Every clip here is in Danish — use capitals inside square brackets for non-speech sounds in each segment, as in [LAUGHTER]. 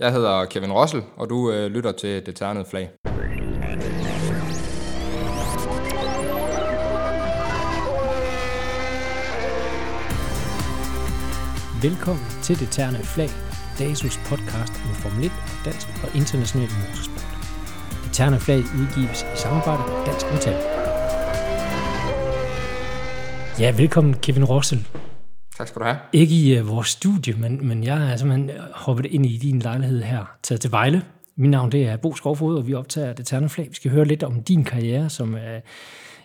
Jeg hedder Kevin Rossel, og du øh, lytter til Det Ternede Flag. Velkommen til Det Ternede Flag, DASUS podcast om Formel 1, dansk og international motorsport. Det Ternede Flag udgives i samarbejde med Dansk Metal. Ja, velkommen Kevin Rossel. Tak skal du have. Ikke i uh, vores studie, men, men jeg er simpelthen hoppet ind i din lejlighed her, taget til Vejle. Mit navn det er Bo Skovfod, og vi optager det Flag. Vi skal høre lidt om din karriere, som er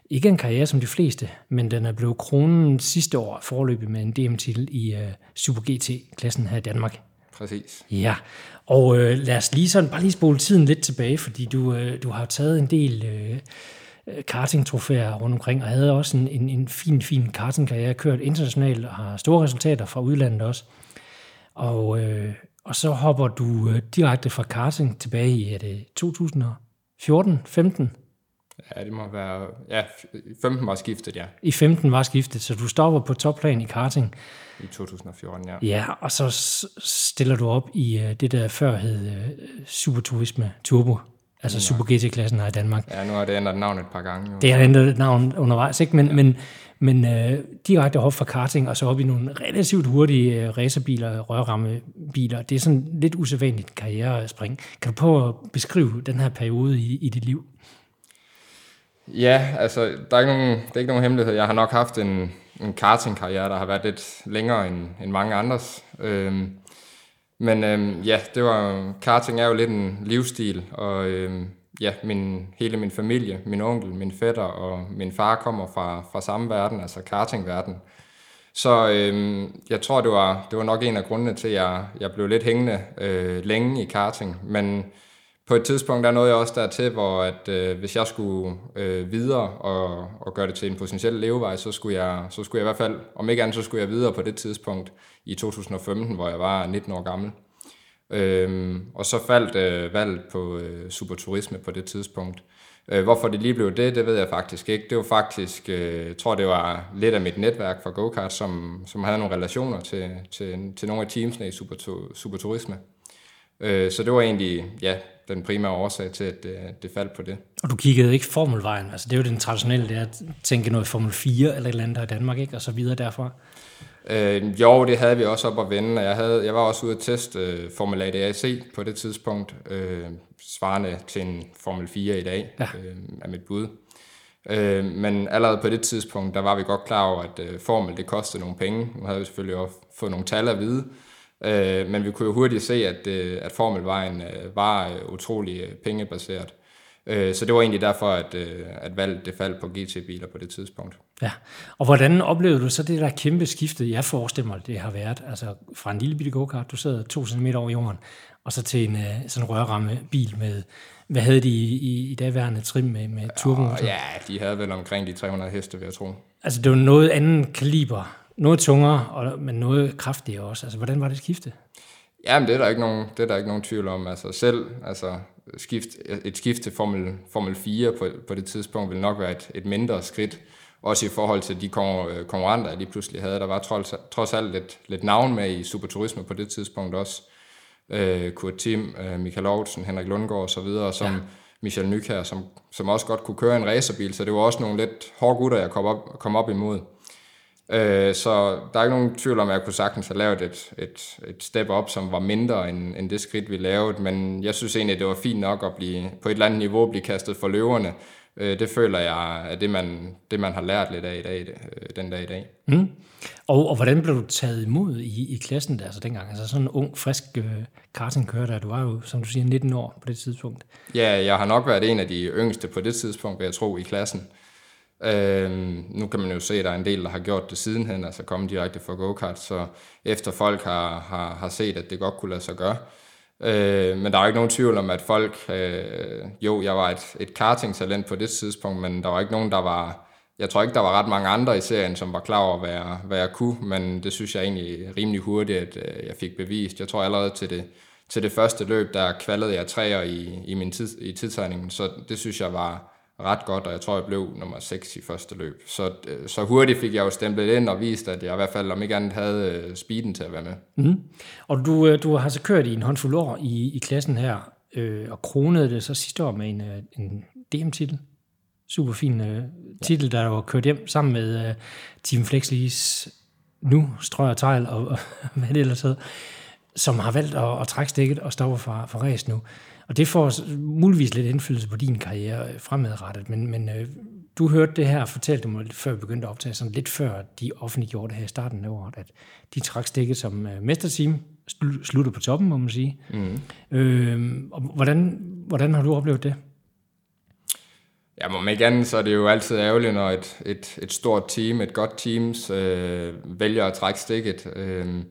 ikke en karriere som de fleste, men den er blevet kronen sidste år forløbet med en DM-titel i uh, Super GT-klassen her i Danmark. Præcis. Ja, og uh, lad os lige sådan, bare lige spole tiden lidt tilbage, fordi du, uh, du har taget en del uh, karting-trofæer rundt omkring, og havde også en, en, en fin, fin kartingkarriere, kørt internationalt og har store resultater fra udlandet også. Og, øh, og så hopper du øh, direkte fra karting tilbage i, er det 2014, 15? Ja, det må være... Ja, 15 var skiftet, ja. I 15 var skiftet, så du stopper på topplan i karting. I 2014, ja. Ja, og så stiller du op i uh, det, der før hed uh, Superturisme Turbo, altså Super GT-klassen her i Danmark. Ja, nu har det ændret navn et par gange. Jo. Det har ændret navn undervejs, ikke? Men, ja. men, men uh, direkte hop fra karting, og så op i nogle relativt hurtige uh, racerbiler, rørrammebiler. Det er sådan lidt usædvanligt karrierespring. Kan du prøve at beskrive den her periode i, i dit liv? Ja, altså, der er ikke nogen, det er ikke nogen hemmelighed. Jeg har nok haft en, en karting-karriere, der har været lidt længere end, end mange andres. Øhm, men øhm, ja, det var, karting er jo lidt en livsstil, og øhm, ja, min, hele min familie, min onkel, min fætter og min far kommer fra, fra samme verden, altså kartingverden. Så øhm, jeg tror, det var, det var nok en af grundene til, at jeg, jeg blev lidt hængende øh, længe i karting. Men på et tidspunkt der nåede jeg også dertil, hvor at, øh, hvis jeg skulle øh, videre og, og gøre det til en potentiel levevej, så skulle, jeg, så skulle jeg i hvert fald, om ikke andet, så skulle jeg videre på det tidspunkt i 2015, hvor jeg var 19 år gammel. Øhm, og så faldt øh, valget på øh, superturisme på det tidspunkt. Øh, hvorfor det lige blev det, det ved jeg faktisk ikke. Det var faktisk, øh, jeg tror det var lidt af mit netværk for go-kart, som, som havde nogle relationer til, til, til nogle af teamsene i superturisme. Øh, så det var egentlig ja, den primære årsag til, at det, det faldt på det. Og du kiggede ikke formelvejen, altså det er jo den traditionelle, det er at tænke noget Formel 4 eller et eller andet i Danmark, ikke? og så videre derfra. Øh, jo, det havde vi også op at vende, og jeg, havde, jeg var også ude at teste øh, Formel ADAC på det tidspunkt, øh, svarende til en Formel 4 i dag, ja. øh, af mit bud. Øh, men allerede på det tidspunkt, der var vi godt klar over, at øh, Formel det kostede nogle penge. Nu havde vi selvfølgelig også fået nogle tal at vide, øh, men vi kunne jo hurtigt se, at, øh, at Formelvejen øh, var øh, utrolig øh, pengebaseret. Øh, så det var egentlig derfor, at, øh, at valget det faldt på GT-biler på det tidspunkt. Ja, og hvordan oplevede du så det der kæmpe skifte, jeg forestiller mig, det har været, altså fra en lille bitte go-kart, du sidder to cm over jorden, og så til en sådan en rørramme bil med, hvad havde de i, i, i dagværende trim med, med turbomotor? Ja, de havde vel omkring de 300 heste, vil jeg tro. Altså det var noget anden kaliber, noget tungere, og, men noget kraftigere også. Altså hvordan var det skifte? Jamen, det er der ikke nogen, det er der ikke nogen tvivl om. Altså selv, altså skift, et skift til Formel, Formel 4 på, på det tidspunkt vil nok være et, et mindre skridt, også i forhold til de konkurrenter, jeg lige pludselig havde. Der var trods, trods alt lidt, lidt navn med i superturisme på det tidspunkt også. Øh, Kurt Tim, øh, Michael Aarhusen, Henrik Lundgaard og så videre, som ja. Michel Nykær, som, som også godt kunne køre en racerbil, så det var også nogle lidt hårde gutter, jeg kom op, kom op imod. Øh, så der er ikke nogen tvivl om, at jeg kunne sagtens have lavet et, et, et step op, som var mindre end, end det skridt, vi lavede. Men jeg synes egentlig, det var fint nok at blive, på et eller andet niveau blive kastet for løverne. Øh, det føler jeg er det man, det, man har lært lidt af i dag, øh, den dag i dag. Mm. Og, og hvordan blev du taget imod i, i klassen der, altså dengang? Altså sådan en ung, frisk øh, kartingkører der. Du var jo, som du siger, 19 år på det tidspunkt. Ja, jeg har nok været en af de yngste på det tidspunkt, vil jeg tro, i klassen. Øh, nu kan man jo se, at der er en del, der har gjort det sidenhen, altså kommet direkte fra go-kart, så efter folk har, har, har set, at det godt kunne lade sig gøre. Øh, men der er jo ikke nogen tvivl om, at folk, øh, jo, jeg var et, et karting-talent på det tidspunkt, men der var ikke nogen, der var, jeg tror ikke, der var ret mange andre i serien, som var klar over, hvad jeg, hvad jeg kunne, men det synes jeg egentlig rimelig hurtigt, at øh, jeg fik bevist. Jeg tror allerede til det, til det første løb, der kvalede jeg træer i, i min tid, i tidstegningen, så det synes jeg var, ret godt, og jeg tror, jeg blev nummer 6 i første løb. Så, øh, så hurtigt fik jeg jo stemplet ind og vist, at jeg i hvert fald om ikke andet havde øh, speeden til at være med. Mm. Og du, øh, du har så kørt i en håndfuld år i, i klassen her, øh, og kronede det så sidste år med en, en DM-titel. Super fin øh, titel, der var kørt hjem sammen med øh, Team Flexlease nu, Strøger Tejl og, og [LAUGHS] hvad det ellers hedder, som har valgt at, at trække stikket og stoppe fra, fra race nu. Og det får muligvis lidt indflydelse på din karriere fremadrettet, men, men øh, du hørte det her, fortalte du mig før vi begyndte at optage, sådan lidt før de offentliggjorde det her i starten af året, at de trak stikket som øh, mesterteam, sluttede på toppen, må man sige. Mm. Øh, og hvordan, hvordan har du oplevet det? Ja, må ikke andet, så er det jo altid ærgerligt, når et, et, et stort team, et godt team, øh, vælger at trække stikket. Øh,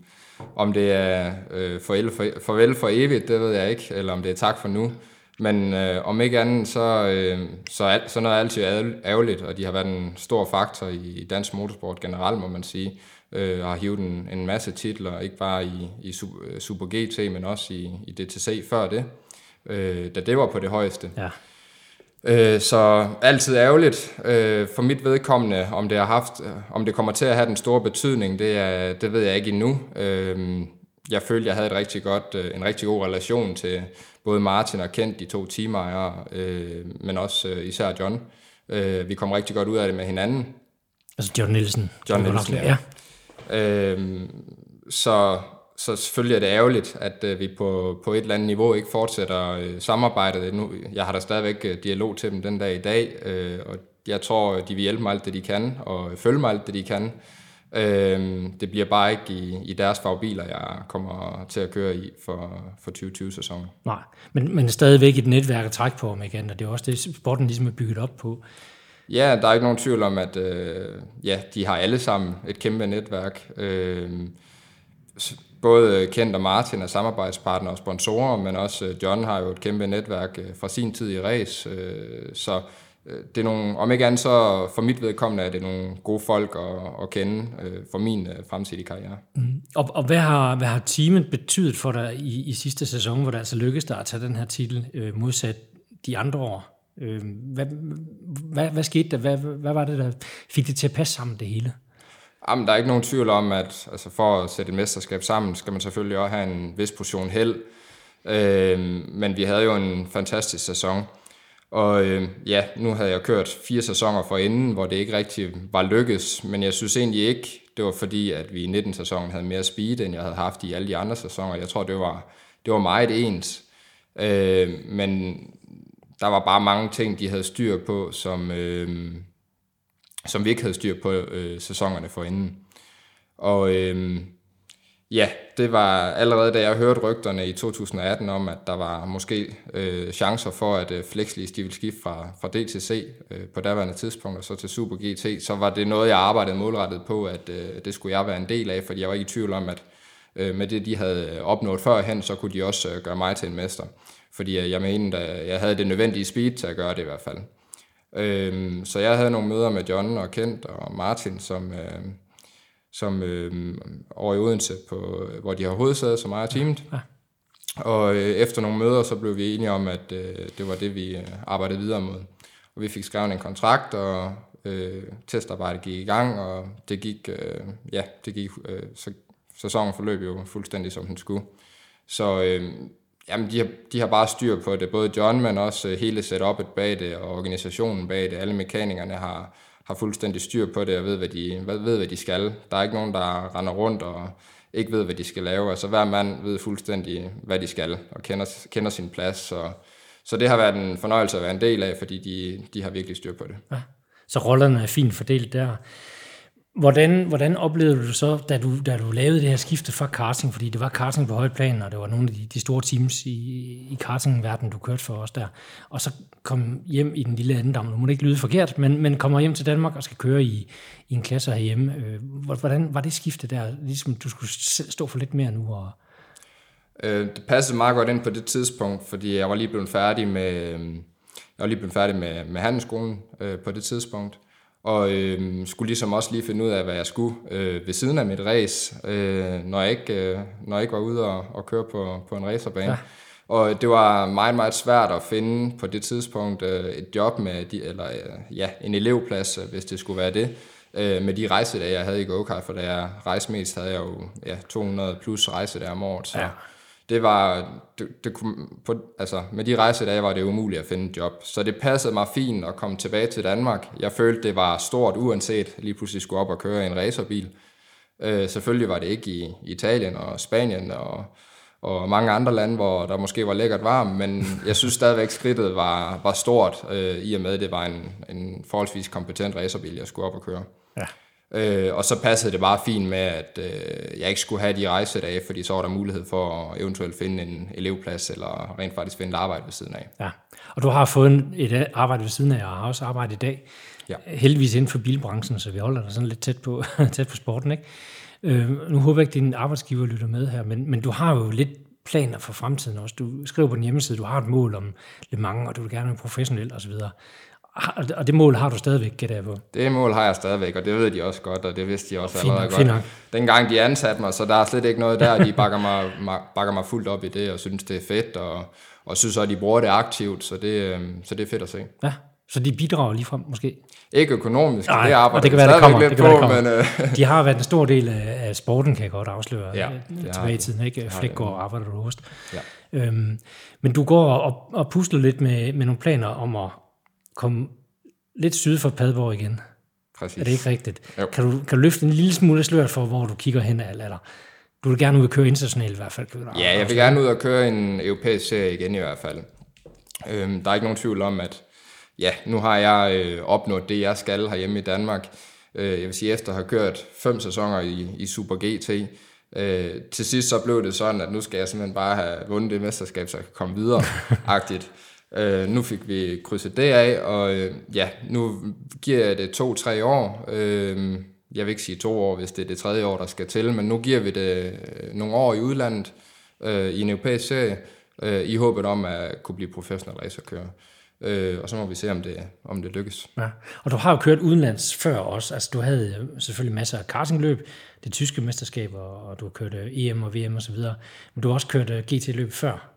om det er øh, farvel, for, farvel for evigt, det ved jeg ikke, eller om det er tak for nu. Men øh, om ikke andet, så, øh, så, alt, sådan noget er altid ærgerligt, og de har været en stor faktor i dansk motorsport generelt, må man sige. Øh, og har hivet en, en masse titler, ikke bare i, i øh, Super GT, men også i, i DTC før det, øh, da det var på det højeste. Ja. Øh, så altid ærgerligt øh, for mit vedkommende, om det har haft, om det kommer til at have den store betydning, det, er, det ved jeg ikke endnu. Øh, jeg følte, jeg havde et rigtig godt, øh, en rigtig god relation til både Martin og Kent, de to teamejere, øh, men også øh, især John. Øh, vi kom rigtig godt ud af det med hinanden. Altså John Nielsen. John Nielsen, ja. ja. Øh, så så selvfølgelig er det ærgerligt, at øh, vi på, på et eller andet niveau ikke fortsætter øh, samarbejdet. Nu, jeg har da stadigvæk øh, dialog til dem den dag i dag, øh, og jeg tror, de vil hjælpe mig alt det, de kan, og følge mig alt det, de kan. Øh, det bliver bare ikke i, i deres fagbiler, jeg kommer til at køre i for, for 2020-sæsonen. Nej, men, men stadigvæk et netværk at trække på, igen, og det er også det, sporten ligesom er bygget op på. Ja, der er ikke nogen tvivl om, at øh, ja, de har alle sammen et kæmpe netværk. Øh, både øh, Kent og Martin er samarbejdspartnere og sponsorer, men også øh, John har jo et kæmpe netværk øh, fra sin tid i race, så det er nogle, om ikke andet så for mit vedkommende er det nogle gode folk at, at kende for min fremtidige karriere. Mm. Og, og hvad, har, hvad har teamet betydet for dig i, i sidste sæson, hvor det altså lykkedes dig at tage den her titel modsat de andre år? hvad, hvad, hvad skete der? Hvad, hvad var det, der fik det til at passe sammen det hele? Jamen, der er ikke nogen tvivl om, at altså, for at sætte et mesterskab sammen, skal man selvfølgelig også have en vis portion held. Øh, men vi havde jo en fantastisk sæson. Og øh, ja, nu havde jeg kørt fire sæsoner for inden, hvor det ikke rigtig var lykkes, men jeg synes egentlig ikke, det var fordi, at vi i 19-sæsonen havde mere speed, end jeg havde haft i alle de andre sæsoner. Jeg tror, det var, det var meget ens. Øh, men der var bare mange ting, de havde styr på, som, øh, som vi ikke havde styr på øh, sæsonerne forinden. Og øh, ja, det var allerede da jeg hørte rygterne i 2018 om, at der var måske øh, chancer for, at øh, Flexlis de ville skifte fra, fra DTC øh, på daværende tidspunkt og så til Super GT, så var det noget, jeg arbejdede målrettet på, at øh, det skulle jeg være en del af, fordi jeg var ikke i tvivl om, at øh, med det, de havde opnået førhen, så kunne de også øh, gøre mig til en mester. Fordi øh, jeg mente, at jeg havde det nødvendige speed til at gøre det i hvert fald. Øhm, så jeg havde nogle møder med John og Kent og Martin, som, øh, som øh, over i Odense, på, hvor de har hovedsædet, som ejer teamet. Ja. Og øh, efter nogle møder, så blev vi enige om, at øh, det var det, vi øh, arbejdede videre mod. Og vi fik skrevet en kontrakt, og øh, testarbejdet gik i gang, og det gik, øh, ja, det gik, øh, så sæsonen forløb jo fuldstændig, som den skulle. Så øh, Jamen, de har, de har bare styr på det. Både John, men også øh, hele setupet bag det, og organisationen bag det. Alle mekanikerne har, har fuldstændig styr på det, og ved hvad, de, ved, hvad de skal. Der er ikke nogen, der render rundt og ikke ved, hvad de skal lave. Altså, hver mand ved fuldstændig, hvad de skal, og kender, kender sin plads. Så, så det har været en fornøjelse at være en del af, fordi de, de har virkelig styr på det. Ja. Så rollerne er fint fordelt der. Hvordan, hvordan oplevede du så, da du, da du lavede det her skifte fra karting, fordi det var karting på højt plan, og det var nogle af de, de store teams i, i kartingverdenen, du kørte for os der, og så kom hjem i den lille andendam, nu må det ikke lyde forkert, men, men kommer hjem til Danmark og skal køre i, i en klasse herhjemme. Øh, hvordan var det skifte der, ligesom du skulle stå for lidt mere nu? Og... Øh, det passede meget godt ind på det tidspunkt, fordi jeg var lige blevet færdig med, jeg var lige blevet færdig med, med handelsskolen øh, på det tidspunkt, og øh, skulle ligesom også lige finde ud af, hvad jeg skulle øh, ved siden af mit race, øh, når, jeg ikke, øh, når jeg ikke var ude og, og køre på, på en racerbane. Ja. Og det var meget, meget svært at finde på det tidspunkt øh, et job med, de, eller øh, ja, en elevplads, øh, hvis det skulle være det, øh, med de rejsedage, jeg havde i go-kart, for da jeg rejste mest, havde jeg jo ja, 200 plus rejsedage om året, så ja det var, det, det kunne, på, altså med de rejsedage var det umuligt at finde et job, så det passede mig fint at komme tilbage til Danmark. Jeg følte, det var stort, uanset lige pludselig skulle op og køre i en racerbil. Øh, selvfølgelig var det ikke i Italien og Spanien og og mange andre lande, hvor der måske var lækkert varmt, men jeg synes stadigvæk, skridtet var, var stort, øh, i og med, at det var en, en forholdsvis kompetent racerbil, jeg skulle op og køre. Ja. Øh, og så passede det bare fint med, at øh, jeg ikke skulle have de rejsedage, fordi så var der mulighed for at eventuelt finde en elevplads, eller rent faktisk finde et arbejde ved siden af. Ja, og du har fået et arbejde ved siden af, og har også arbejdet i dag. Ja. Heldigvis inden for bilbranchen, så vi holder dig sådan lidt tæt på, [LAUGHS] tæt på sporten, ikke? Øh, nu håber jeg ikke, at din arbejdsgiver lytter med her, men, men du har jo lidt planer for fremtiden også. Du skriver på din hjemmeside, du har et mål om Le Mans, og du vil gerne være professionel osv. Og det mål har du stadigvæk, gætter jeg på. Det mål har jeg stadigvæk, og det ved de også godt, og det vidste de også fint allerede godt. Nok. Dengang de ansatte mig, så der er slet ikke noget der, de bakker mig, [LAUGHS] bakker mig fuldt op i det, og synes, det er fedt, og, og synes også, at de bruger det aktivt, så det, øhm, så det er fedt at se. Ja, så de bidrager lige frem måske? Ikke økonomisk, Nej, det arbejder det kan være, det kommer, lidt det kan på, være, det kommer. Men, uh... [LAUGHS] De har været en stor del af, af sporten, kan jeg godt afsløre, ja, tilbage i tiden. Ikke? Flækgaard arbejder du hos. Ja. Øhm, men du går og, og pusler lidt med, med nogle planer om at komme lidt syd for Padborg igen. Præcis. Er det ikke rigtigt? Kan du, kan du løfte en lille smule sløret for, hvor du kigger hen? Eller, du vil gerne ud og køre internationalt i hvert fald. Ja, jeg vil gerne ud og køre en europæisk serie igen i hvert fald. Øhm, der er ikke nogen tvivl om, at ja, nu har jeg øh, opnået det, jeg skal herhjemme i Danmark. Øh, jeg vil sige, efter at have kørt fem sæsoner i, i Super GT, øh, til sidst så blev det sådan, at nu skal jeg simpelthen bare have vundet det mesterskab, så jeg kan komme videre, [LAUGHS] agtigt. Øh, nu fik vi krydset det af, og øh, ja, nu giver jeg det to-tre år. Øh, jeg vil ikke sige to år, hvis det er det tredje år, der skal til, men nu giver vi det øh, nogle år i udlandet, øh, i en europæisk serie, øh, i håbet om at kunne blive professionel racerkører. Øh, og så må vi se, om det, om det lykkes. Ja. Og du har jo kørt udenlands før også. Altså, du havde selvfølgelig masser af kartingløb, det tyske mesterskab, og du har kørt øh, EM og VM osv. Men du har også kørt øh, GT-løb før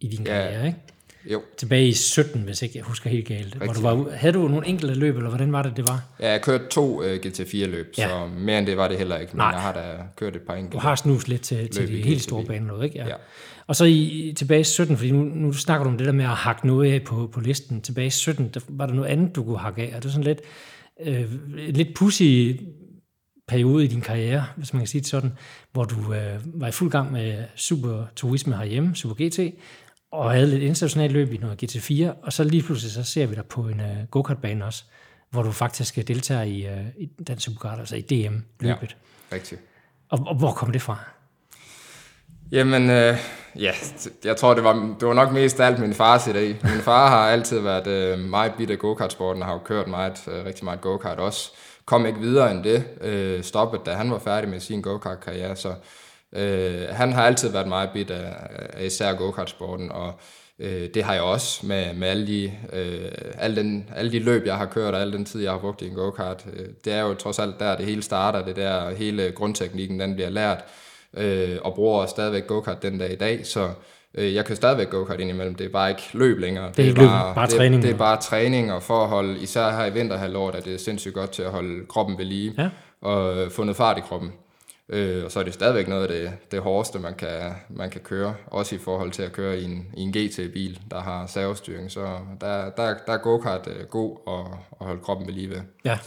i din ja. karriere, ikke? Jo. Tilbage i 17, hvis ikke jeg husker helt galt. Hvor du var, havde du nogle enkelte løb, eller hvordan var det, det var? Ja, jeg kørte to uh, GT4-løb, ja. så mere end det var det heller ikke. Men Nej. jeg har da kørt et par enkelte. Du har snus lidt til, til de helt store baner, ikke? Ja. ja. Og så i, tilbage i 17, fordi nu, nu snakker du om det der med at hakke noget af på, på listen. Tilbage i 17, der var der noget andet, du kunne hakke af. Er det sådan lidt, øh, lidt pussy periode i din karriere, hvis man kan sige det sådan, hvor du øh, var i fuld gang med super turisme herhjemme, Super GT, og havde lidt internationalt løb i noget GT4, og så lige pludselig så ser vi dig på en uh, go-kart-bane også, hvor du faktisk deltager i, uh, i den superkart, altså i DM-løbet. Ja, rigtigt. Og, og hvor kom det fra? Jamen, øh, ja, jeg tror, det var, det var nok mest alt min fars idé. Min far har altid været øh, meget bit af go-kart-sporten, og har jo kørt meget, øh, rigtig meget go-kart også. Kom ikke videre end det, øh, stoppet, da han var færdig med sin go-kart-karriere, så øh, han har altid været meget bit af, af især go-kart-sporten, og øh, det har jeg også med, med alle, de, øh, alle, den, alle de løb, jeg har kørt, og al den tid, jeg har brugt i en go-kart. Øh, det er jo trods alt der, det hele starter, det der hele grundteknikken, den bliver lært øh, og bruger stadigvæk go-kart den dag i dag, så øh, jeg kan stadigvæk go-kart indimellem. Det er bare ikke løb længere. Det er, det er bare, bare træning. Det er bare træning og forhold, især her i vinterhalvåret, er det sindssygt godt til at holde kroppen ved lige ja. og øh, få noget fart i kroppen. Øh, og så er det stadigvæk noget af det, det hårdeste, man kan, man kan køre, også i forhold til at køre i en, i en GT-bil, der har servostyring. Så der, der, der er go-kart øh, god at, at holde kroppen ved lige ved. Ja.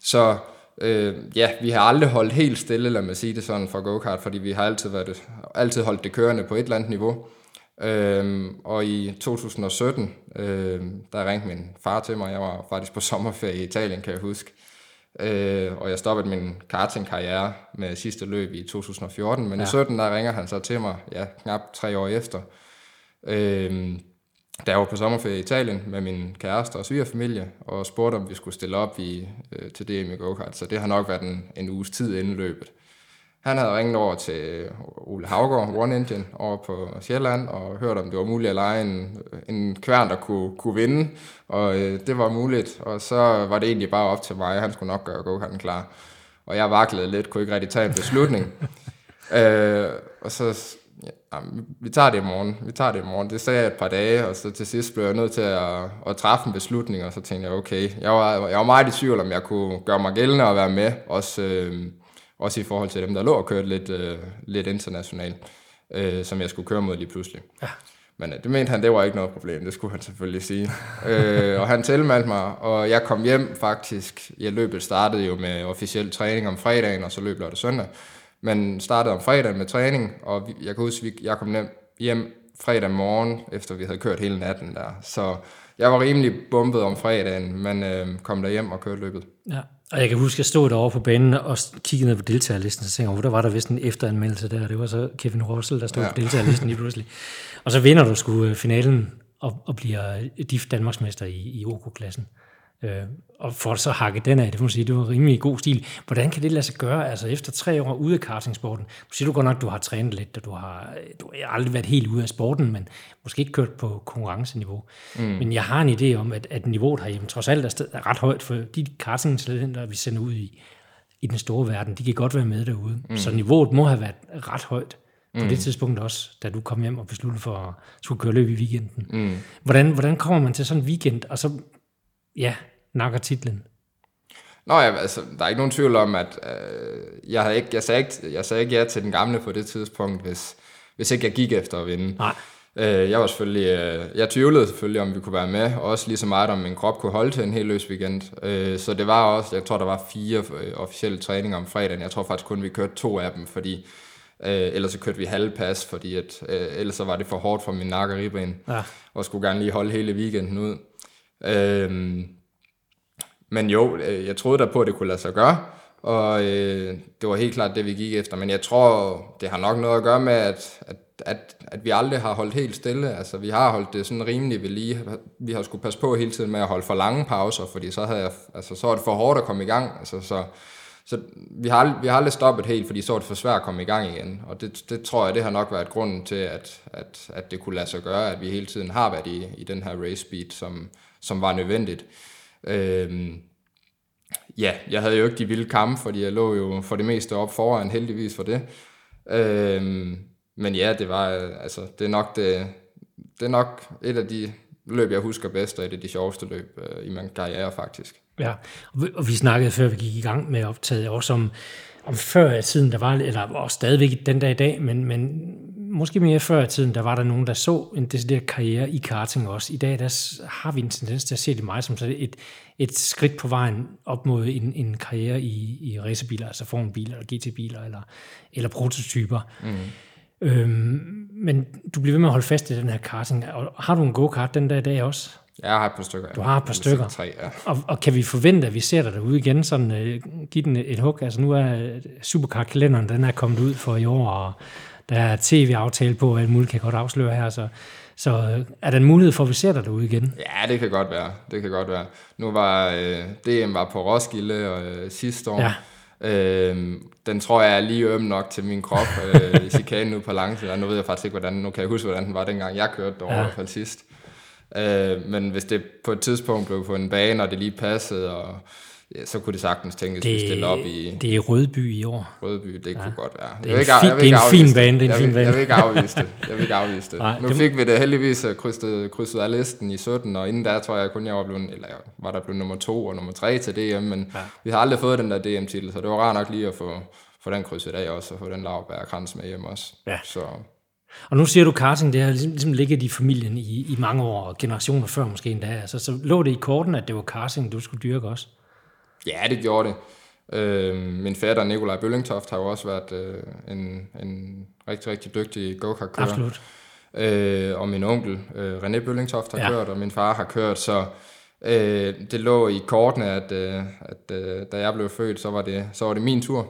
Så Øh, ja, vi har aldrig holdt helt stille, lad mig sige det sådan, for go-kart, fordi vi har altid, været, altid holdt det kørende på et eller andet niveau. Øh, og i 2017, øh, der ringte min far til mig, jeg var faktisk på sommerferie i Italien, kan jeg huske. Øh, og jeg stoppede min karting-karriere med sidste løb i 2014, men ja. i 17 der ringer han så til mig, ja, knap tre år efter. Øh, da jeg var på sommerferie i Italien med min kæreste og svigerfamilie, og spurgte, om vi skulle stille op i, øh, til DM i go-kart. Så det har nok været en, en uges tid inden løbet. Han havde ringet over til Ole Havgård, One Engine, over på Sjælland, og hørt, om det var muligt at lege en, en kværn, der kunne, kunne vinde. Og øh, det var muligt, og så var det egentlig bare op til mig. Han skulle nok gøre go-karten klar. Og jeg vaklede lidt, kunne ikke rigtig tage en beslutning. [LAUGHS] øh, og så ja, vi tager det i morgen, vi tager det i morgen. Det sagde jeg et par dage, og så til sidst blev jeg nødt til at, at træffe en beslutning, og så tænkte jeg, okay, jeg var, jeg var meget i tvivl, om jeg kunne gøre mig gældende og være med, også, øh, også i forhold til dem, der lå og kørte lidt, øh, lidt internationalt, øh, som jeg skulle køre mod lige pludselig. Ja. Men øh, det mente han, det var ikke noget problem, det skulle han selvfølgelig sige. øh, og han tilmeldte mig, og jeg kom hjem faktisk. Jeg løbet startede jo med officiel træning om fredagen, og så løb lørdag søndag. Men startede om fredagen med træning, og jeg kan huske, at jeg kom hjem fredag morgen, efter vi havde kørt hele natten der. Så jeg var rimelig bumpet om fredagen, men øh, kom der hjem og kørte løbet. Ja. Og jeg kan huske, at jeg stod derovre på banen og kiggede ned på deltagerlisten, så tænkte jeg, der var der vist en efteranmeldelse der, det var så Kevin Russell, der stod ja. på deltagerlisten lige pludselig. Og så vinder du sgu øh, finalen og, og bliver DIF Danmarksmester i, i OK-klassen. Øh, og for så hakke den af, det må sige, det var rimelig god stil. Hvordan kan det lade sig gøre, altså efter tre år ude af kartingsporten? Du siger du godt nok, du har trænet lidt, og du har, du har aldrig været helt ude af sporten, men måske ikke kørt på konkurrenceniveau. Mm. Men jeg har en idé om, at, at niveauet herhjemme trods alt er, sted, er ret højt, for de kartingtalenter, vi sender ud i, i den store verden, de kan godt være med derude. Mm. Så niveauet må have været ret højt på mm. det tidspunkt også, da du kom hjem og besluttede for at skulle køre løb i weekenden. Mm. Hvordan, hvordan kommer man til sådan en weekend, og så ja, nakker titlen? Nå ja, altså, der er ikke nogen tvivl om, at øh, jeg, havde ikke, jeg, sagde ikke, jeg sagde ikke ja til den gamle på det tidspunkt, hvis, hvis ikke jeg gik efter at vinde. Nej. Øh, jeg var selvfølgelig, øh, jeg tvivlede selvfølgelig, om vi kunne være med, og også lige så meget, om min krop kunne holde til en helt løs weekend. Øh, så det var også, jeg tror, der var fire øh, officielle træninger om fredagen. Jeg tror faktisk kun, vi kørte to af dem, fordi Øh, ellers så kørte vi halvpas, fordi at, øh, ellers så var det for hårdt for min nakke og ribben, ja. og skulle gerne lige holde hele weekenden ud. Øh, men jo, øh, jeg troede da på, at det kunne lade sig gøre, og øh, det var helt klart det, vi gik efter. Men jeg tror, det har nok noget at gøre med, at, at, at, at vi aldrig har holdt helt stille. Altså, vi har holdt det sådan rimelig ved lige. Vi har skulle passe på hele tiden med at holde for lange pauser, fordi så, havde jeg, altså, så var det for hårdt at komme i gang. Altså, så, så vi har, aldrig, vi har aldrig stoppet helt, fordi så var det for svært at komme i gang igen. Og det, det tror jeg, det har nok været grunden til, at, at, at det kunne lade sig gøre, at vi hele tiden har været i, i den her race speed, som, som var nødvendigt. Øhm, ja, jeg havde jo ikke de vilde kampe, fordi jeg lå jo for det meste op foran, heldigvis for det. Øhm, men ja, det var, altså, det er nok det, det er nok et af de løb, jeg husker bedst, og et af de sjoveste løb øh, i min karriere faktisk. Ja, og vi, og vi snakkede før vi gik i gang med optaget også om, om før i tiden, der var, eller også stadigvæk den dag i dag, men, men måske mere før i tiden, der var der nogen, der så en decideret karriere i karting også. I dag der har vi en tendens til at se det meget som et, et skridt på vejen op mod en, en karriere i, i racerbiler, altså formbiler, eller GT-biler, eller, eller prototyper. Mm. Øhm, men du bliver ved med at holde fast i den her karting. Og har du en go-kart den dag i dag også? Jeg har et par stykker. Du har et par stykker. Tre, ja. og, og kan vi forvente, at vi ser dig derude igen? Sådan, uh, giv den et hug. Altså nu er Supercar-kalenderen, den er kommet ud for i år, og der er tv-aftale på, at muligt kan godt afsløre her, så, så øh, er der en mulighed for, at vi ser dig derude igen? Ja, det kan godt være. Det kan godt være. Nu var øh, DM var på Roskilde og, øh, sidste år. Ja. Øh, den tror jeg er lige øm nok til min krop øh, i [LAUGHS] chikanen ude på Langtid. Nu ved jeg faktisk ikke, hvordan, nu kan jeg huske, hvordan den var dengang jeg kørte derovre ja. i hvert fald sidst. Øh, men hvis det på et tidspunkt blev på en bane, og det lige passede, og ja, så kunne det sagtens tænkes, det, at stille op i... Det er Rødby i år. Rødby, det ja. kunne godt være. Det er, en, fi, det er en fin bane, det er en fin bane. Jeg vil ikke afvise det. Jeg vil ikke afvise det. [LAUGHS] Nej, nu det fik vi det heldigvis øh, krydset, krydset af listen i 17, og inden der tror jeg kun, jeg var blevet, eller var der blevet nummer to og nummer tre til DM, men ja. vi har aldrig fået den der DM-titel, så det var rart nok lige at få, få den krydset af også, og få den lavbær krans med hjem også. Ja. Så, og nu siger du, karting, det har ligesom, ligesom ligget i familien i, i mange år, og generationer før måske endda. Altså, så lå det i korten, at det var karting, du skulle dyrke også? Ja, det gjorde det. Øh, min fætter, Nikolaj Bøllingtoft, har jo også været øh, en, en rigtig, rigtig dygtig go-kart-kører. Absolut. Øh, og min onkel, øh, René Bøllingtoft, har ja. kørt, og min far har kørt, så øh, det lå i kortene, at, øh, at øh, da jeg blev født, så var det, så var det min tur.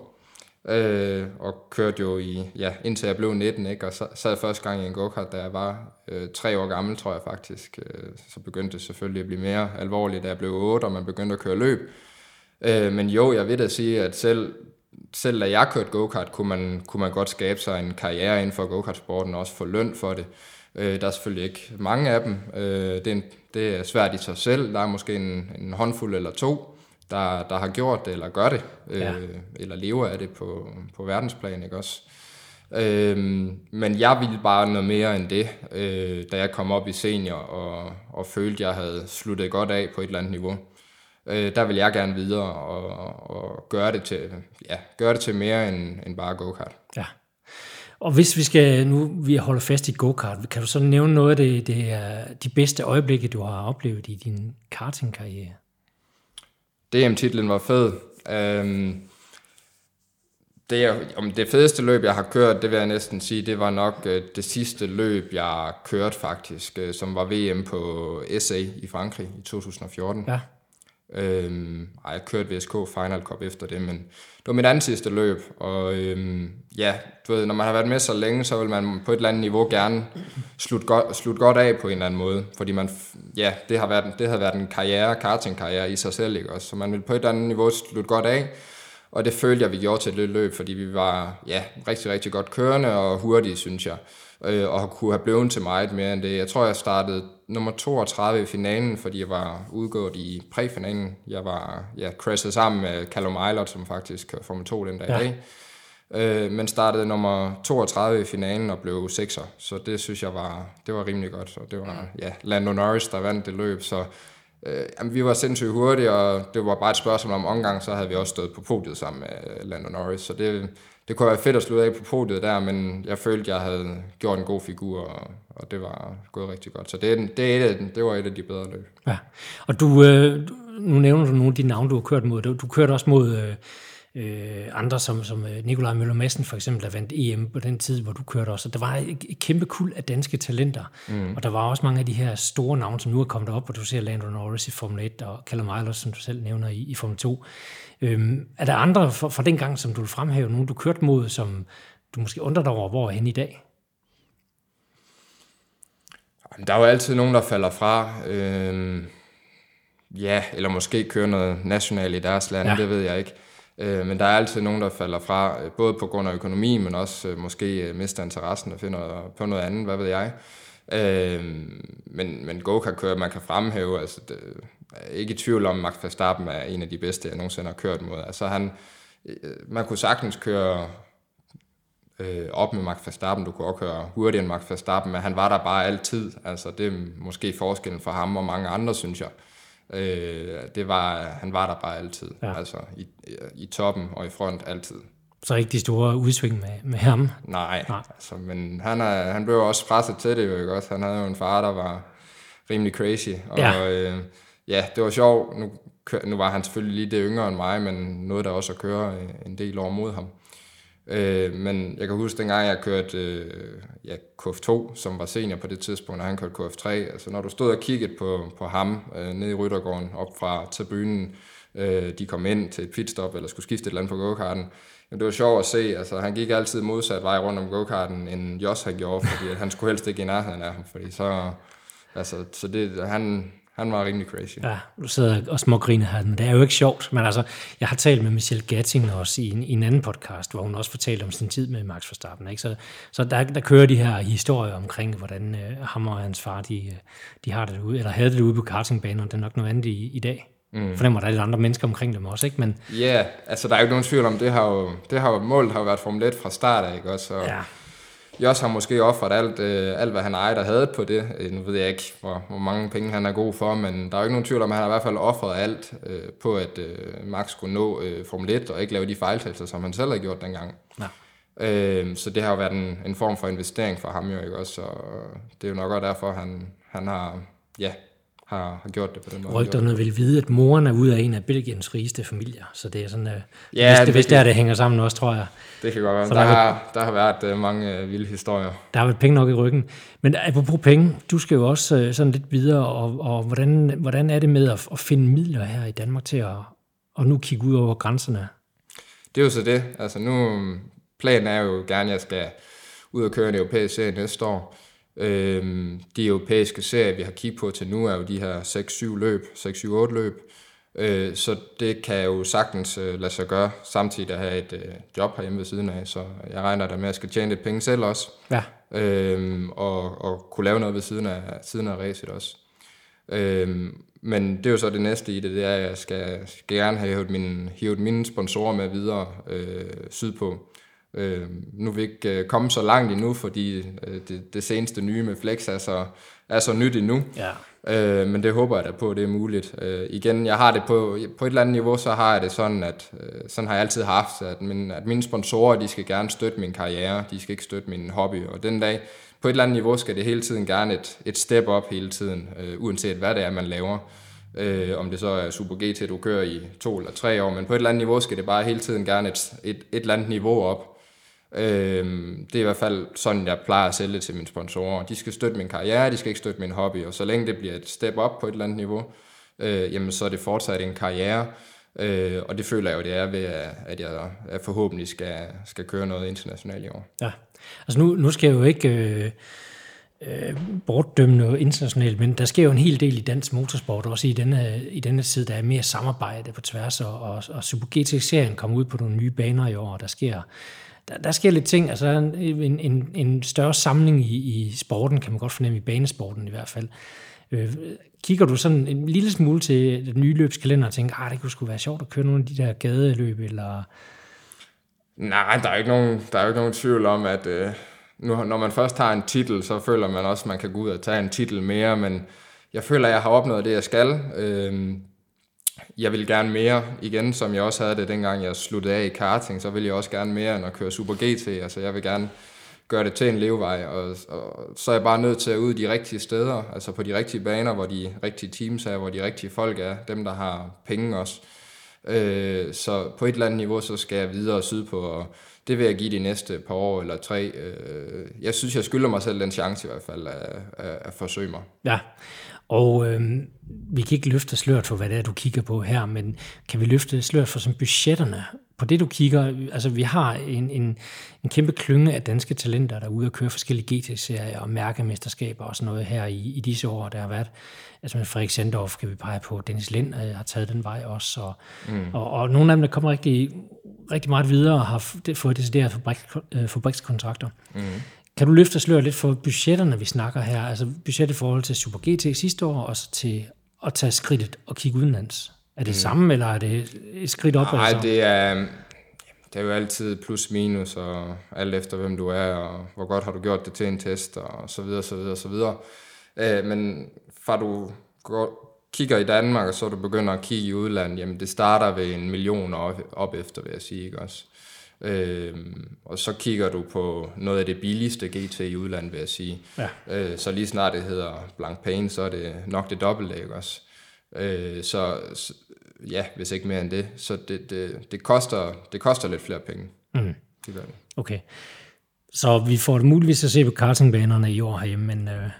Øh, og kørte jo i, ja, indtil jeg blev 19, ikke? og så sad første gang i en go-kart, da jeg var øh, tre år gammel, tror jeg faktisk. Øh, så begyndte det selvfølgelig at blive mere alvorligt, da jeg blev 8, og man begyndte at køre løb. Øh, men jo, jeg vil da sige, at selv, selv da jeg kørte go-kart, kunne man, kunne man godt skabe sig en karriere inden for go-kart-sporten, og også få løn for det. Øh, der er selvfølgelig ikke mange af dem. Øh, det, er en, det er svært i sig selv. Der er måske en, en håndfuld eller to, der, der har gjort det, eller gør det, øh, ja. eller lever af det på, på verdensplan, ikke også? Øhm, men jeg ville bare noget mere end det, øh, da jeg kom op i senior og, og følte, at jeg havde sluttet godt af på et eller andet niveau. Øh, der vil jeg gerne videre og, og gøre, det til, ja, gøre det til mere end, end bare go-kart. Ja. Og hvis vi skal, nu vi holder fast i go-kart, kan du så nævne noget af det, det er de bedste øjeblikke, du har oplevet i din kartingkarriere? DM-titlen var fed. Øhm, det, om det fedeste løb, jeg har kørt, det vil jeg næsten sige, det var nok øh, det sidste løb, jeg kørte faktisk, øh, som var VM på SA i Frankrig i 2014. Ja. Øhm, ej, jeg kørte VSK Final Cup efter det, men det var mit andet sidste løb, og øhm, ja, du ved, når man har været med så længe, så vil man på et eller andet niveau gerne slutte godt, slutte godt af på en eller anden måde, fordi man, ja, det har været, det har været en karriere, kartingkarriere i sig selv, ikke også? Så man vil på et eller andet niveau slutte godt af, og det følte jeg, vi gjorde til det løb, fordi vi var ja, rigtig, rigtig godt kørende og hurtige, synes jeg. Øh, og kunne have blevet til meget mere end det. Jeg tror, jeg startede nummer 32 i finalen, fordi jeg var udgået i præfinalen. Jeg var ja, crashet sammen med Callum Eilert, som faktisk kørte Formel 2 den dag ja. i dag. Øh, men startede nummer 32 i finalen og blev 6'er. Så det synes jeg var, det var rimelig godt. Og det var ja, Lando Norris, der vandt det løb. Så Øh, jamen, vi var sindssygt hurtige, og det var bare et spørgsmål om omgang, så havde vi også stået på podiet sammen med Lando Norris. Så det, det kunne være fedt at slutte af på podiet der, men jeg følte, jeg havde gjort en god figur, og, og det var gået rigtig godt. Så det, det, er et, det var et af de bedre løb. Ja, og du, øh, nu nævner du nogle af de navne, du har kørt mod. Du, du kørte også mod... Øh øh, andre som, som øh, Nikolaj Møller Madsen for eksempel, der vandt EM på den tid, hvor du kørte også. Og der var et, et kæmpe kul af danske talenter. Mm. Og der var også mange af de her store navne, som nu er kommet op, og du ser Lando Norris i Formel 1, og Callum Eilers, som du selv nævner i, i Formel 2. Øhm, er der andre fra, fra den gang, som du vil fremhæve, nogen du kørte mod, som du måske undrer dig over, hvor er hen i dag? Der er jo altid nogen, der falder fra. Øhm, ja, eller måske kører noget nationalt i deres land, ja. det ved jeg ikke. Øh, men der er altid nogen, der falder fra, øh, både på grund af økonomi, men også øh, måske øh, mister interessen og finder på noget andet, hvad ved jeg. Øh, men, men go-kart kører, man kan fremhæve, altså det, er ikke i tvivl om, at Max Verstappen er en af de bedste, jeg nogensinde har kørt mod. Altså han, øh, man kunne sagtens køre øh, op med Max Verstappen, du kunne også køre hurtigere end Max Verstappen, men han var der bare altid. Altså det er måske forskellen for ham og mange andre, synes jeg. Øh, det var, han var der bare altid. Ja. Altså i, i toppen og i front altid. Så ikke de store udsving med, med ham? Nej, Nej. Altså, men han, er, han blev også presset til det jo, ikke også? Han havde jo en far, der var rimelig crazy. Og ja, øh, ja det var sjovt. Nu, nu var han selvfølgelig lige det yngre end mig, men noget der også at køre en del år mod ham. Øh, men jeg kan huske, dengang jeg kørte øh, ja, KF2, som var senior på det tidspunkt, og han kørte KF3. Altså når du stod og kiggede på, på ham øh, nede i Ryttergården, op fra tribunen, øh, de kom ind til et pitstop, eller skulle skifte et eller andet på go-karten, Jamen, det var sjovt at se, altså han gik altid modsat vej rundt om go-karten, end Jos han gjorde, fordi han skulle helst ikke i nærheden af ham, fordi så, altså, så det, han, han var rimelig crazy. Ja, du sidder og smågriner her, men det er jo ikke sjovt. Men altså, jeg har talt med Michelle Gatting også i en, i en anden podcast, hvor hun også fortalte om sin tid med Max Verstappen. Ikke? Så, så der, der kører de her historier omkring, hvordan øh, ham og hans far, de, øh, de har det ude, eller havde det ude på kartingbanen, og det er nok noget andet i, i dag. Mm. Var der lidt andre mennesker omkring dem også, ikke? Men... Ja, yeah, altså der er jo ikke nogen tvivl om, det har jo, det har jo, målet har jo været Formel 1 fra start af, ikke også? Og, ja Jos har måske offret alt, øh, alt, hvad han ejede og havde på det. Øh, nu ved jeg ikke, hvor, hvor mange penge han er god for, men der er jo ikke nogen tvivl om, at han har i hvert fald offret alt øh, på, at øh, Max skulle nå øh, Formel 1 og ikke lave de fejltagelser, som han selv har gjort dengang. Ja. Øh, så det har jo været en, en form for investering for ham jo, ikke også? Så det er jo nok også derfor, han, han har, ja, har, har gjort det på den måde. Rygterne vil vide, at moren er ude af en af Belgiens rigeste familier, så det er sådan, uh, ja, hvis, det, hvis det er, det hænger sammen også, tror jeg. Det kan godt være. Der, der, har, der har været uh, mange uh, vilde historier. Der har været penge nok i ryggen. Men apropos penge, du skal jo også uh, sådan lidt videre, og, og hvordan, hvordan er det med at, at finde midler her i Danmark til at, at nu kigge ud over grænserne? Det er jo så det. Altså nu, planen er jo gerne, at jeg skal ud og køre en europæisk serie næste år. Øhm, de europæiske serier, vi har kigget på til nu, er jo de her 6-7 løb, 6-7-8 løb. Øh, så det kan jo sagtens øh, lade sig gøre, samtidig at have et øh, job herhjemme ved siden af. Så jeg regner der med, at jeg skal tjene lidt penge selv også. Ja. Øhm, og, og kunne lave noget ved siden af, siden af racet også. Øhm, men det er jo så det næste i det, det er, at jeg skal, skal gerne have hævet mine, hævet mine sponsorer med videre øh, sydpå. Øh, nu er vi ikke øh, kommet så langt endnu, fordi øh, det, det seneste nye med Flex er så, er så nyt endnu. Ja. Øh, men det håber jeg da på, at det er muligt. Øh, igen, jeg har det på, på et eller andet niveau, så har jeg det sådan, at øh, sådan har jeg altid haft, at, min, at mine sponsorer, de skal gerne støtte min karriere, de skal ikke støtte min hobby, og den dag, på et eller andet niveau, skal det hele tiden gerne et, et step op hele tiden, øh, uanset hvad det er, man laver. Øh, om det så er Super GT, du kører i to eller tre år, men på et eller andet niveau skal det bare hele tiden gerne et, et, et eller andet niveau op. Øh, det er i hvert fald sådan, jeg plejer at sælge til mine sponsorer. De skal støtte min karriere, de skal ikke støtte min hobby, og så længe det bliver et step op på et eller andet niveau, øh, jamen så er det fortsat en karriere, øh, og det føler jeg jo, det er ved, at jeg, at forhåbentlig skal, skal køre noget internationalt i år. Ja, altså nu, nu skal jeg jo ikke... Øh øh, bortdømme noget internationalt, men der sker jo en hel del i dansk motorsport, også i denne, i denne tid, der er mere samarbejde på tværs, og, og, og Super GT-serien kommer ud på nogle nye baner i år, og der sker, der, der sker lidt ting, altså en, en, en større samling i, i sporten, kan man godt fornemme, i banesporten i hvert fald. Øh, kigger du sådan en lille smule til den nye løbskalender og tænker, ah, det kunne sgu være sjovt at køre nogle af de der gadeløb, eller... Nej, der er ikke nogen, der er ikke nogen tvivl om, at, øh, nu, når man først har en titel, så føler man også, at man kan gå ud og tage en titel mere, men jeg føler, at jeg har opnået det, jeg skal. Øh, jeg vil gerne mere igen, som jeg også havde det, dengang jeg sluttede af i karting, så vil jeg også gerne mere end at køre Super GT. Altså jeg vil gerne gøre det til en levevej, og, og så er jeg bare nødt til at ud de rigtige steder, altså på de rigtige baner, hvor de rigtige teams er, hvor de rigtige folk er, dem der har penge også. Øh, så på et eller andet niveau, så skal jeg videre sydpå, og det vil jeg give de næste par år eller tre. Øh, jeg synes, jeg skylder mig selv den chance i hvert fald at, at, at forsøge mig. Ja, og øh, vi kan ikke løfte sløret for, hvad det er, du kigger på her, men kan vi løfte sløret for som budgetterne på det, du kigger? Altså, vi har en, en, en kæmpe klynge af danske talenter, der er ude og køre forskellige GT-serier og mærkemesterskaber og sådan noget her i, i disse år, der har været. Altså med Frederik Sandorf kan vi pege på, Dennis Lind øh, har taget den vej også, og, mm. og, og nogle af dem, der kommer rigtig, rigtig meget videre og har fået decideret øh, fabrikskontrakter. Mm. Kan du løfte sløret lidt for budgetterne, vi snakker her? Altså budget i forhold til Super GT sidste år, og så til at tage skridtet og kigge udenlands. Er det mm. samme, eller er det et skridt op? Nej, det er, det er jo altid plus minus, og alt efter hvem du er, og hvor godt har du gjort det til en test, og så videre, så videre, så videre. Øh, men fra du går, kigger i Danmark, og så du begynder at kigge i udlandet, jamen det starter ved en million op, op efter, vil jeg sige, ikke også? Øh, og så kigger du på noget af det billigste GT i udlandet, vil jeg sige. Ja. Øh, så lige snart det hedder Blanc Pain, så er det nok det dobbelte, ikke også? Øh, så, så ja, hvis ikke mere end det. Så det, det, det, koster, det koster lidt flere penge. Mm. Det gør det. Okay. Så vi får det muligvis at se på kartingbanerne i år herhjemme, men, øh,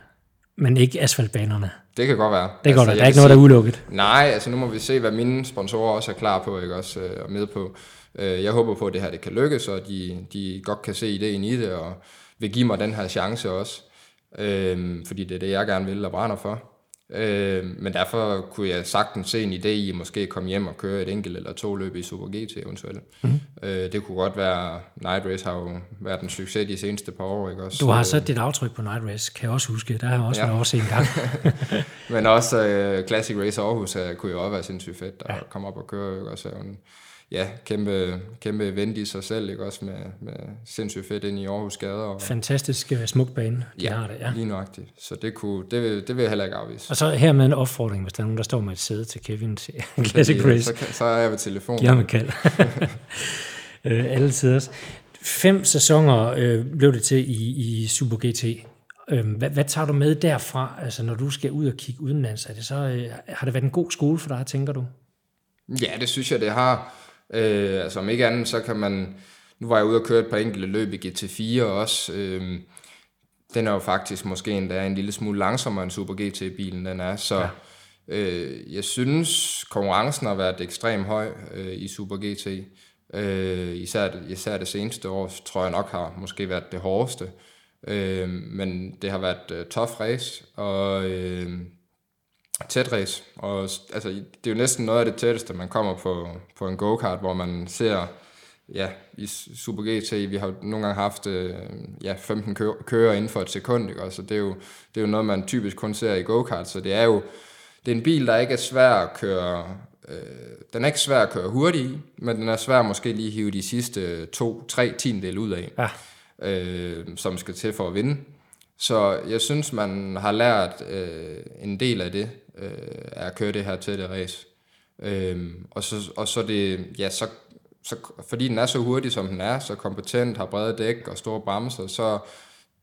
men ikke asfaltbanerne. Det kan godt være. Det altså, godt, der er ikke noget, der er udelukket. Nej, altså nu må vi se, hvad mine sponsorer også er klar på, ikke også, øh, og med på. Øh, jeg håber på, at det her det kan lykkes, og de, de godt kan se ideen i det, og vil give mig den her chance også. Øh, fordi det er det, jeg gerne vil og brænder for. Øh, men derfor kunne jeg sagtens se en idé i at måske komme hjem og køre et enkelt eller to løb i Super GT eventuelt. Mm. Øh, det kunne godt være, Night Race har jo været en succes de seneste par år. Ikke? Også, du har sat dit aftryk på Night Race, kan jeg også huske. Der har jeg også ja. været også en gang. [LAUGHS] men også uh, Classic Race Aarhus uh, kunne jo også være sindssygt fedt at ja. komme op og køre. Ikke? Også, en, ja, kæmpe, kæmpe event i sig selv, ikke? også med, med sindssygt fedt ind i Aarhus gader. Og, Fantastisk uh, smuk bane, de ja, har det. Ja, lige nøjagtigt. Så det, kunne, det, vil, det vil jeg heller ikke afvise. Og så her med en opfordring, hvis der er nogen, der står med et sæde til Kevin til [LAUGHS] Classic Race. Så, så er jeg ved telefonen. Giv ham et kald. [LAUGHS] øh, alle tider. Fem sæsoner øh, blev det til i, i Super GT. Øh, hvad, hvad tager du med derfra, altså når du skal ud og kigge udenlands? Er det så, øh, har det været en god skole for dig, tænker du? Ja, det synes jeg, det har. Øh, altså om ikke andet, så kan man... Nu var jeg ude og køre et par enkelte løb i GT4 også. Øh, den er jo faktisk måske endda en lille smule langsommere end Super GT-bilen, den er. Så ja. øh, jeg synes, konkurrencen har været ekstremt høj øh, i Super GT. Øh, især, især det seneste år, tror jeg nok har måske været det hårdeste. Øh, men det har været uh, tough race, og... Øh, tæt race. Og altså, det er jo næsten noget af det tætteste, man kommer på, på en go-kart, hvor man ser, ja, i Super GT, vi har nogle gange haft øh, ja, 15 kører inden for et sekund, ikke? så det er, jo, det er jo noget, man typisk kun ser i go-kart, så det er jo det er en bil, der ikke er svær at køre Øh, den er ikke svær at køre hurtigt i, men den er svær måske lige at hive de sidste to-tre tiendel ud af, Ja. øh, som skal til for at vinde. Så jeg synes, man har lært øh, en del af det, øh, at køre det her tætte race. Øh, og, så, og så det, ja, så, så, fordi den er så hurtig, som den er, så kompetent, har brede dæk og store bremser, så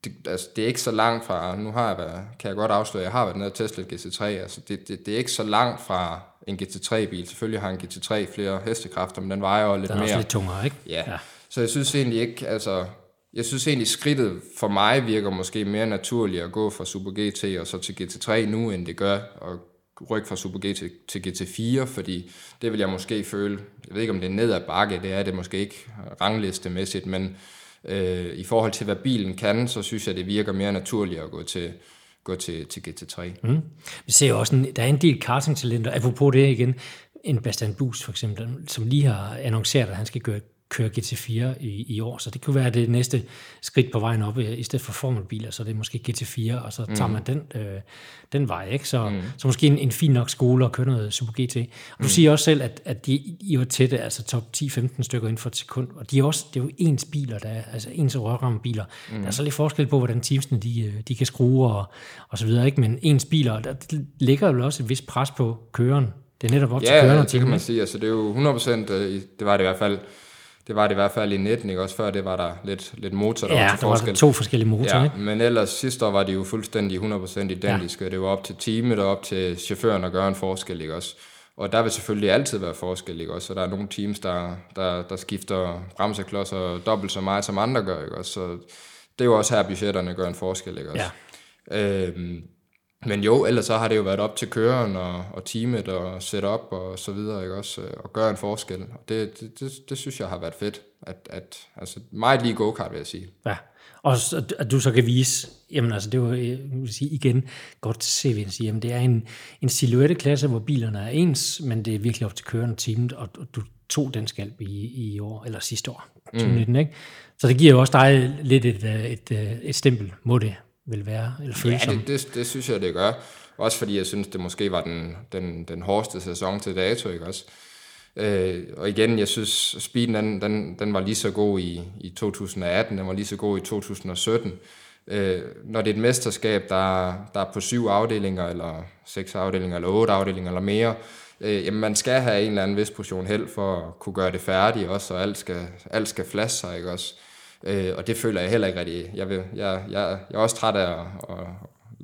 det, altså, det er ikke så langt fra, nu har jeg været, kan jeg godt afsløre, jeg har været nede og testet et GT3, altså det, det, det er ikke så langt fra en GT3-bil. Selvfølgelig har en GT3 flere hestekræfter, men den vejer jo lidt Den er mere. også lidt tungere, ikke? Ja. ja. Så jeg synes egentlig ikke, altså, jeg synes egentlig skridtet for mig virker måske mere naturligt at gå fra Super GT og så til GT3 nu, end det gør at rykke fra Super GT til GT4, fordi det vil jeg måske føle, jeg ved ikke om det er ned ad bakke, det er det måske ikke ranglistemæssigt, men øh, i forhold til hvad bilen kan, så synes jeg, det virker mere naturligt at gå til, gå til, til GT3. Mm. Mm-hmm. Vi ser også, en, der er en del kartingtalenter, apropos det igen, en Bastian Boost for eksempel, som lige har annonceret, at han skal gøre køre GT4 i, i år, så det kunne være det næste skridt på vejen op, i stedet for formelbiler, så det er måske GT4, og så tager man den, øh, den vej, ikke? Så, mm. så måske en, en fin nok skole at køre noget Super GT. Og du mm. siger også selv, at, at de I var tætte, altså top 10-15 stykker inden for et sekund, og de er også, det er jo ens biler, der er, altså ens rørrammebiler. Mm. Der er så lidt forskel på, hvordan teamsene de, øh, de kan skrue og, og så videre, ikke? Men ens biler, der ligger jo også et vis pres på køreren. Det er netop op til Ja, køreren. ja, det til kan man sige. Altså, det er jo 100%, øh, det var det i hvert fald, det var det i hvert fald i 19, ikke? Også før det var der lidt, lidt motor, der Ja, var til der var forskel. to forskellige motorer, Ja, ikke? men ellers sidste år var de jo fuldstændig 100% identiske. Ja. Det var op til teamet og op til chaufføren at gøre en forskel, ikke også? Og der vil selvfølgelig altid være forskel, ikke også? Så der er nogle teams, der, der, der skifter bremseklodser dobbelt så meget, som andre gør, ikke også? Så det er jo også her, budgetterne gør en forskel, ikke også? Ja. Øhm, men jo, ellers så har det jo været op til køreren og, og teamet og setup og så videre, ikke også? Og gøre en forskel. Og det, det, det, det synes jeg har været fedt. At, at, altså meget lige go-kart, vil jeg sige. Ja, og så, at du så kan vise, jamen altså det var jeg vil sige, igen godt til CV'en sige, jamen det er en, en silhuetteklasse, hvor bilerne er ens, men det er virkelig op til kørende teamet, og, og du tog den skalp i, i år, eller sidste år, 2019, mm. ikke? Så det giver jo også dig lidt et, øh, et, et, et stempel, må det vil være, eller føles Ja, det, det, det synes jeg, det gør. Også fordi jeg synes, det måske var den, den, den hårdeste sæson til dato, ikke også? Øh, og igen, jeg synes, speeden den, den, den var lige så god i, i 2018, den var lige så god i 2017. Øh, når det er et mesterskab, der, der er på syv afdelinger, eller seks afdelinger, eller otte afdelinger, eller mere, øh, jamen man skal have en eller anden vis portion held for at kunne gøre det færdigt også, og alt skal, alt skal flaske sig, ikke også? Øh, og det føler jeg heller ikke rigtig. Jeg, vil, jeg, jeg, jeg er også træt af at, at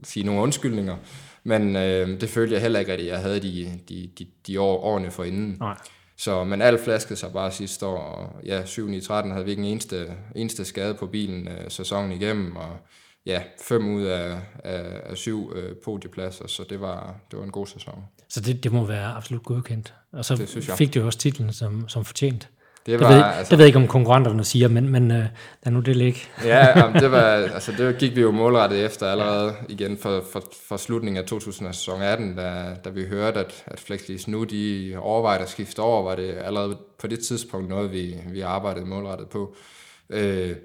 sige nogle undskyldninger, men øh, det følte jeg heller ikke rigtig, jeg havde de, de, de, de år, årene forinden. Nej. Så, men alt flaskede sig bare sidste år, og ja, 7 i 13 havde vi ikke en eneste, eneste skade på bilen øh, sæsonen igennem, og ja, fem ud af, af, af syv øh, podiepladser, så det var, det var en god sæson. Så det, det må være absolut godkendt. Og så fik du også titlen som, som fortjent. Det Det var, ved, altså, det ved jeg ikke, om konkurrenterne siger, men, men uh, lad nu det ligge. [LAUGHS] Ja, jamen, det, var, altså, det gik vi jo målrettet efter allerede igen for, for, for slutningen af 2018, da, da vi hørte, at, at Flexlis nu de overvejede at skifte over, var det allerede på det tidspunkt noget, vi, vi arbejdede målrettet på. Øh,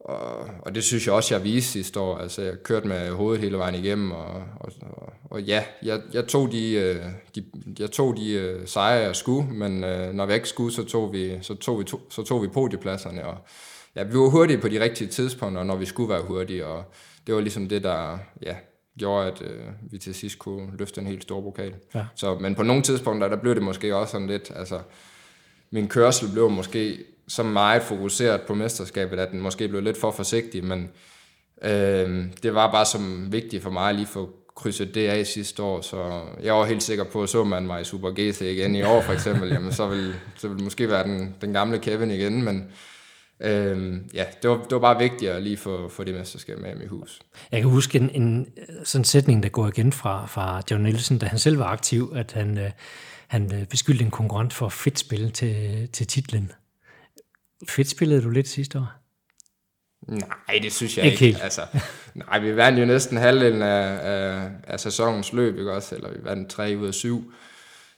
og, og det synes jeg også, jeg viste sidste år. Altså, jeg kørte med hovedet hele vejen igennem, og, og, og, og ja, jeg, jeg tog de, øh, de, jeg tog de øh, sejre, jeg skulle, men øh, når vi ikke skulle, så tog vi, så tog vi, to, så tog vi podiepladserne, og ja, vi var hurtige på de rigtige tidspunkter, når vi skulle være hurtige, og det var ligesom det, der ja, gjorde, at øh, vi til sidst kunne løfte en helt stor pokal. Ja. Så, men på nogle tidspunkter, der blev det måske også sådan lidt, altså, min kørsel blev måske så meget fokuseret på mesterskabet, at den måske blev lidt for forsigtig, men øh, det var bare som vigtigt for mig at lige få krydset det af sidste år, så jeg var helt sikker på, at så man mig i Super GT igen i år for eksempel, jamen så ville så vil måske være den, den gamle Kevin igen, men Øhm, ja, det var, det var bare vigtigt at lige få, få det mesterskab med i hus. Jeg kan huske en, en sådan sætning, der går igen fra, fra John Nielsen, da han selv var aktiv, at han, øh, han øh, beskyldte en konkurrent for fedt spil til, til titlen. Fedt spillede du lidt sidste år? Nej, det synes jeg Ikke ikke. helt. Altså, nej, vi vandt jo næsten halvdelen af, af, af sæsonens løb, ikke også? Eller vi vandt tre ud af syv.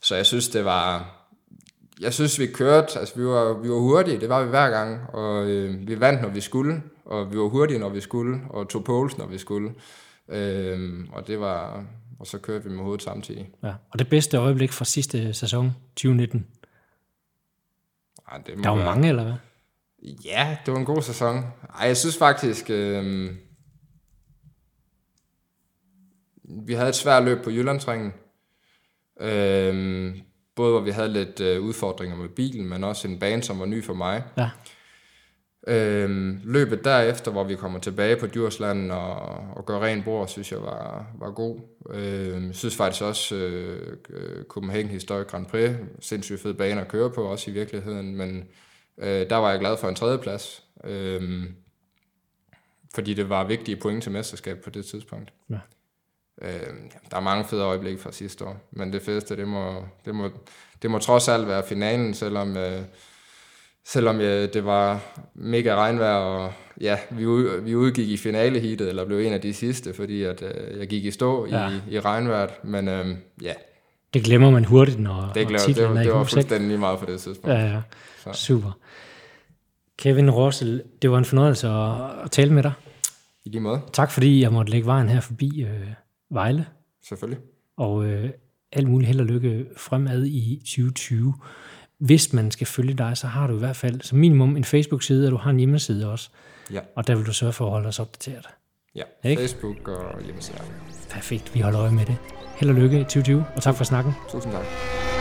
Så jeg synes, det var... Jeg synes, vi kørte, altså vi var, vi var hurtige, det var vi hver gang, og øh, vi vandt, når vi skulle, og vi var hurtige, når vi skulle, og tog poles, når vi skulle. Øh, og det var, og så kørte vi med hovedet samtidig. Ja. Og det bedste øjeblik fra sidste sæson, 2019? Ej, det må Der var være- mange, eller hvad? Ja, det var en god sæson. Ej, jeg synes faktisk, øh, vi havde et svært løb på Jyllandsringen. Øh, både hvor vi havde lidt øh, udfordringer med bilen, men også en bane, som var ny for mig. Ja. Øh, løbet derefter, hvor vi kommer tilbage på Djursland og, og gør ren bord, synes jeg var, var god. Øh, jeg synes faktisk også, øh, øh, Copenhagen Historic Grand Prix, sindssygt fed bane at køre på, også i virkeligheden, men øh, der var jeg glad for en tredjeplads. Øh, fordi det var vigtige point til mesterskab på det tidspunkt. Ja. Øh, der er mange fede øjeblikke fra sidste år, men det fedeste, det må, det må, det må trods alt være finalen, selvom, øh, selvom øh, det var mega regnvejr, og ja, vi, ud, vi udgik i finaleheatet, eller blev en af de sidste, fordi at, øh, jeg gik i stå Ja. i, i regnvejret, men øh, ja, Det glemmer man hurtigt, når, det, når glæder, det, titlen var- er i det var fuldstændig meget på det tidspunkt. Ja, ja. Så. Super. Kevin Rossel, det var en fornøjelse at, at tale med dig. I lige måde, Tak fordi jeg måtte lægge vejen her forbi øh, Vejle, selvfølgelig. og øh, alt muligt held og lykke fremad i 2020. Hvis man skal følge dig, så har du i hvert fald som minimum en Facebook-side, og du har en hjemmeside også. Ja. Og der vil du sørge for at holde os opdateret. Ja, Ikke? Facebook og hjemmeside. Perfekt, vi holder øje med det. Held og lykke i 2020, og tak for snakken. Tusind tak.